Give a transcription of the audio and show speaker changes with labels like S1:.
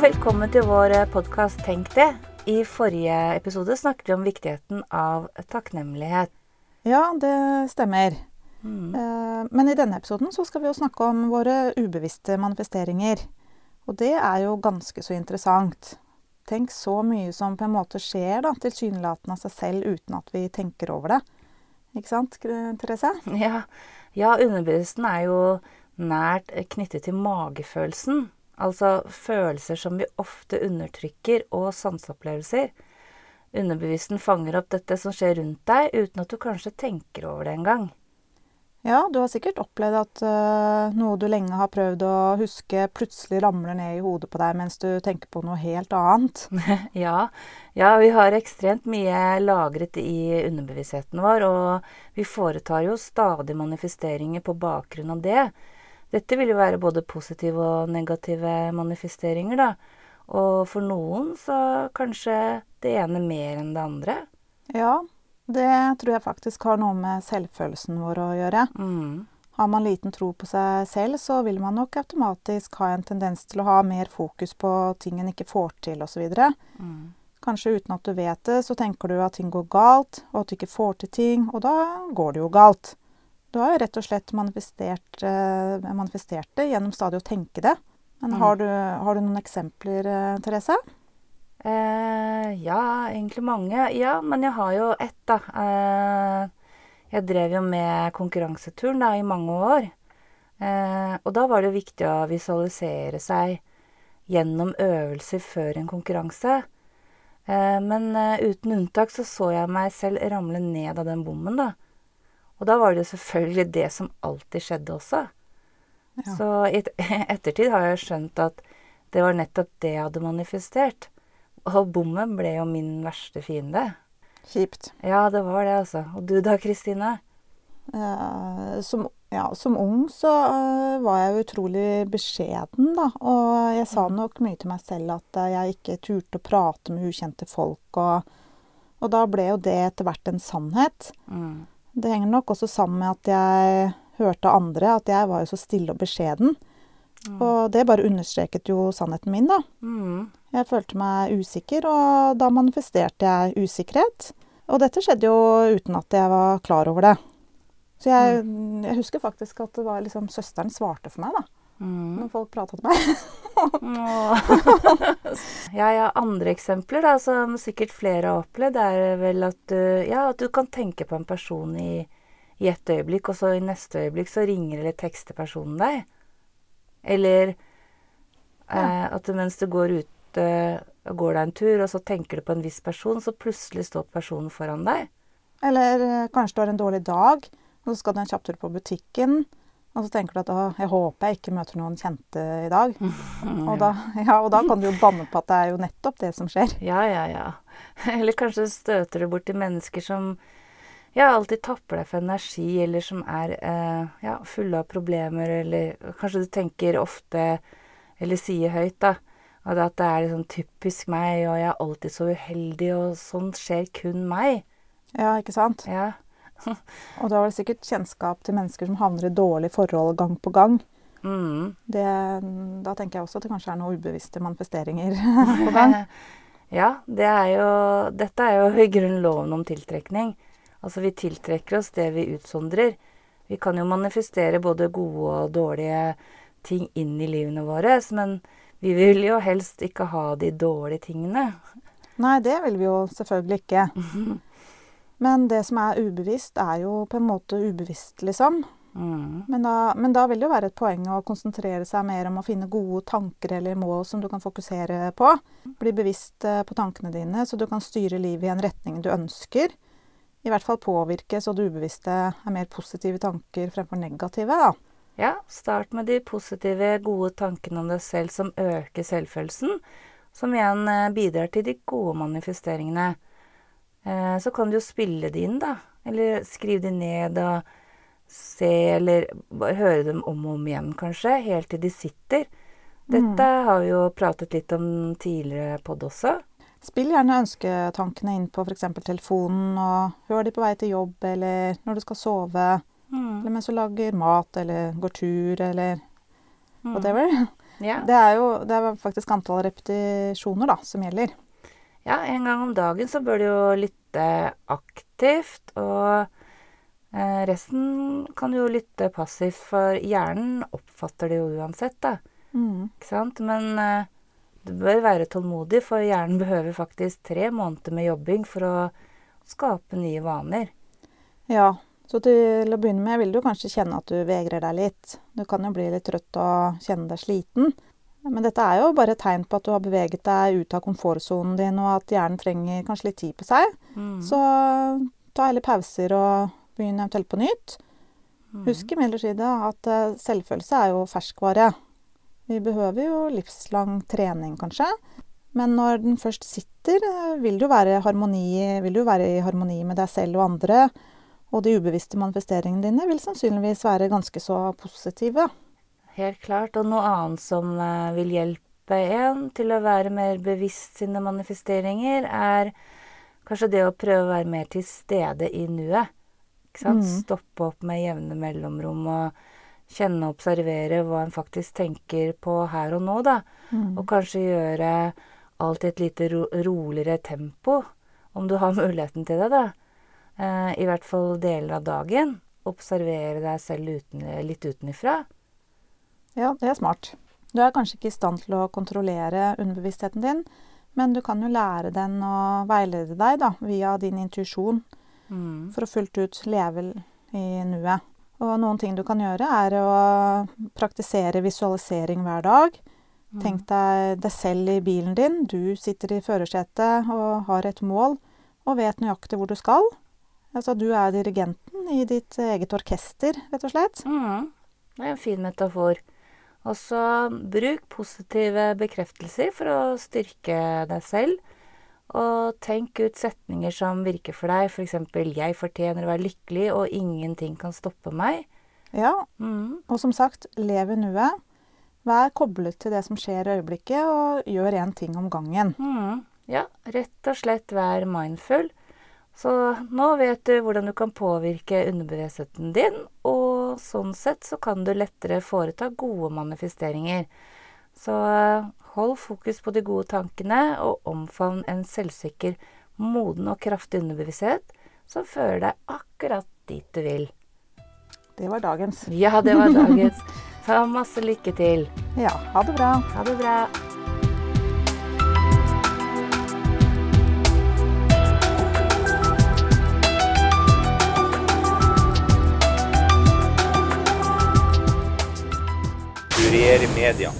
S1: velkommen til vår podkast Tenk det. I forrige episode snakket vi om viktigheten av takknemlighet.
S2: Ja, det stemmer. Mm. Eh, men i denne episoden så skal vi jo snakke om våre ubevisste manifesteringer. Og det er jo ganske så interessant. Tenk så mye som på en måte skjer da, tilsynelatende av seg selv uten at vi tenker over det. Ikke sant, Therese?
S1: Ja, ja underbevisstheten er jo nært knyttet til magefølelsen. Altså følelser som vi ofte undertrykker, og sanseopplevelser. Underbevissten fanger opp dette som skjer rundt deg, uten at du kanskje tenker over det engang.
S2: Ja, du har sikkert opplevd at uh, noe du lenge har prøvd å huske, plutselig ramler ned i hodet på deg mens du tenker på noe helt annet.
S1: ja. ja, vi har ekstremt mye lagret i underbevisstheten vår, og vi foretar jo stadig manifesteringer på bakgrunn av det. Dette vil jo være både positive og negative manifesteringer, da. Og for noen så kanskje det ene mer enn det andre.
S2: Ja, det tror jeg faktisk har noe med selvfølelsen vår å gjøre. Mm. Har man liten tro på seg selv, så vil man nok automatisk ha en tendens til å ha mer fokus på ting en ikke får til, osv. Mm. Kanskje uten at du vet det, så tenker du at ting går galt, og at du ikke får til ting, og da går det jo galt. Du har jo rett og slett manifestert, eh, manifestert det gjennom stadig å tenke det. Men mm. har, du, har, du, noen eksempler, eh, Therese?
S1: Eh, ja, egentlig mange. Ja, men jeg har jo ett, da. Eh, jeg drev jo med konkurranseturen da, i mange år. Eh, og da var det viktig å visualisere seg gjennom øvelser før en konkurranse. Eh, men uten unntak så så jeg meg selv ramle ned av den bommen, da. Og da var det jo selvfølgelig det som alltid skjedde også. Ja. Så i ettertid har jeg skjønt at det var nettopp det jeg hadde manifestert. Og bommen ble jo min verste fiende.
S2: Kjipt.
S1: Ja, det var det, altså. Og du da, Kristine?
S2: Uh, som, ja, som, ung så uh, var jeg utrolig beskjeden, da. Og jeg sa mm. nok mye til meg selv at uh, jeg ikke turte å prate med ukjente folk. Og, og da ble jo det etter hvert en sannhet. Mm. Det henger nok også sammen med at jeg hørte andre at jeg var jo så stille og beskjeden. Mm. Og det bare understreket jo sannheten min, da. Mm. Jeg følte meg usikker, og da manifesterte jeg usikkerhet. Og dette skjedde jo uten at jeg var klar over det. Så jeg, mm. jeg husker faktisk at det var liksom søsteren svarte for meg, da. Mm. Når folk prata til meg.
S1: ja, har andre eksempler da, som sikkert flere har opplevd, er vel at du, ja, at du kan tenke på en person i, i et øyeblikk, og så i neste øyeblikk så ringer eller tekster personen deg. Eller eh, at mens du går ut ute og går deg en tur, og så tenker du på en viss person, så plutselig står personen foran deg.
S2: Eller eh, kanskje du har en dårlig dag, og så skal du en kjapp tur på butikken. Og så tenker du at å, jeg håper jeg ikke møter noen kjente i dag. Og, da, ja, og da kan du jo banne på at det er jo nettopp det som skjer.
S1: Ja, ja, ja. Eller kanskje støter du borti mennesker som ja, alltid tapper deg for energi, eller som er eh, ja, fulle av problemer, eller kanskje du tenker ofte, eller sier høyt, da at det er liksom typisk meg, og jeg er alltid så uheldig, og sånt skjer kun meg.
S2: Ja, ikke sant?
S1: Ja.
S2: Og du har vel sikkert kjennskap til mennesker som havner i dårlige forhold gang på gang. Mm. Det, da tenker jeg også at det kanskje er noen ubevisste manifesteringer på gang.
S1: ja, det er jo, dette er jo i grunnen loven om tiltrekning. Altså vi tiltrekker oss det vi utsondrer. Vi kan jo manifestere både gode og dårlige ting inn i livene våre, men vi vil jo helst ikke ha de dårlige tingene.
S2: Nei, det vil vi jo selvfølgelig ikke. Men det som er ubevisst, er jo på en måte ubevisst, liksom. Mm. Men, da, men, da, vil det jo være et poeng å konsentrere seg mer om å finne gode tanker eller mål som du kan fokusere på. Bli bevisst eh, på tankene dine, så du kan styre livet i en retning du ønsker. I hvert fall påvirke så det ubevisste er mer positive tanker fremfor negative. da.
S1: Ja, start med de positive, gode tankene om deg selv som øker selvfølelsen, som igjen eh, bidrar til de gode manifesteringene. Eh, så kan du jo spille de inn, da. Eller skrive de ned og se, eller bare høre dem om og om igjen, kanskje, helt til de sitter. Dette mm. har vi jo pratet litt om tidligere pod også.
S2: Spill gjerne ønsketankene inn på f.eks. telefonen, og hør de på vei til jobb eller når du skal sove. Mm. Eller mens du lager mat eller går tur eller mm. whatever.
S1: Ja.
S2: Det er jo det er faktisk antall repetisjoner da, som gjelder.
S1: Ja, en gang om dagen så bør du jo lytte aktivt, og eh, resten kan du jo lytte passivt, for hjernen oppfatter det jo uansett, da.
S2: Mm.
S1: Ikke sant? Men eh, du bør være tålmodig, for hjernen behøver faktisk tre måneder med jobbing for å skape nye vaner.
S2: Ja, så til å begynne med vil du kanskje kjenne at du vegrer deg litt. Du kan jo bli litt trøtt og kjenne deg sliten. Men dette er jo bare et tegn på at du har beveget deg ut av komfortsonen din, og at hjernen trenger kanskje litt tid på seg.
S1: Mm.
S2: Så ta heller pauser og begynn eventuelt på nytt.
S1: Mm.
S2: Husk imidlertid at eh, selvfølelse er jo ferskvare. Vi behøver jo livslang trening, kanskje. Men når den først sitter, eh, vil du være, harmoni, vil du være i harmoni med deg selv og andre. Og de ubevisste manifesteringene dine vil sannsynligvis være ganske så positive.
S1: Helt klart. Og noe annet som eh, vil hjelpe en til å være mer bevisst sine manifesteringer, er kanskje det å prøve å være mer til stede i nuet. Ikke sant?
S2: Mm.
S1: Stoppe opp med jevne mellomrom og kjenne og observere hva en faktisk tenker på her og nå, da. Og kanskje gjøre alt i et lite ro roligere tempo, om du har muligheten til det, da. Eh, I hvert fall deler av dagen. Observere deg selv uten, litt utenifra.
S2: Ja, det er smart. Du er kanskje ikke i stand til å kontrollere underbevisstheten din, men du kan jo lære den å veilede deg da, via din intuisjon
S1: Mm.
S2: for å fullt ut leve i nuet. Og noen ting du kan gjøre, er å praktisere visualisering hver dag. Tenk deg deg selv i bilen din. Du sitter i førersetet og har et mål og vet nøyaktig hvor du skal. Altså, du er dirigenten i ditt eget orkester, rett og slett.
S1: Mm. Det er en fin metafor. Og så bruk positive bekreftelser for å styrke deg selv. Og tenk ut setninger som virker for deg, f.eks.: 'Jeg fortjener å være lykkelig, og ingenting kan stoppe meg'.
S2: Ja,
S1: Mm.
S2: og som sagt, lev i nuet. Vær koblet til det som skjer i øyeblikket, og gjør én ting om gangen.
S1: Mm. Ja, rett og slett vær mindful. Så nå vet du hvordan du kan påvirke underbevisstheten din, og sånn sett så kan du lettere foreta gode manifesteringer. Så eh, hold fokus på de gode tankene, og omfavn en selvsikker, moden og kraftig underbevissthet som fører deg akkurat dit du vil.
S2: Det var dagens.
S1: Ja, det var dagens. Så masse lykke til.
S2: Ja, ha det bra.
S1: Ha det bra.
S3: Briere média.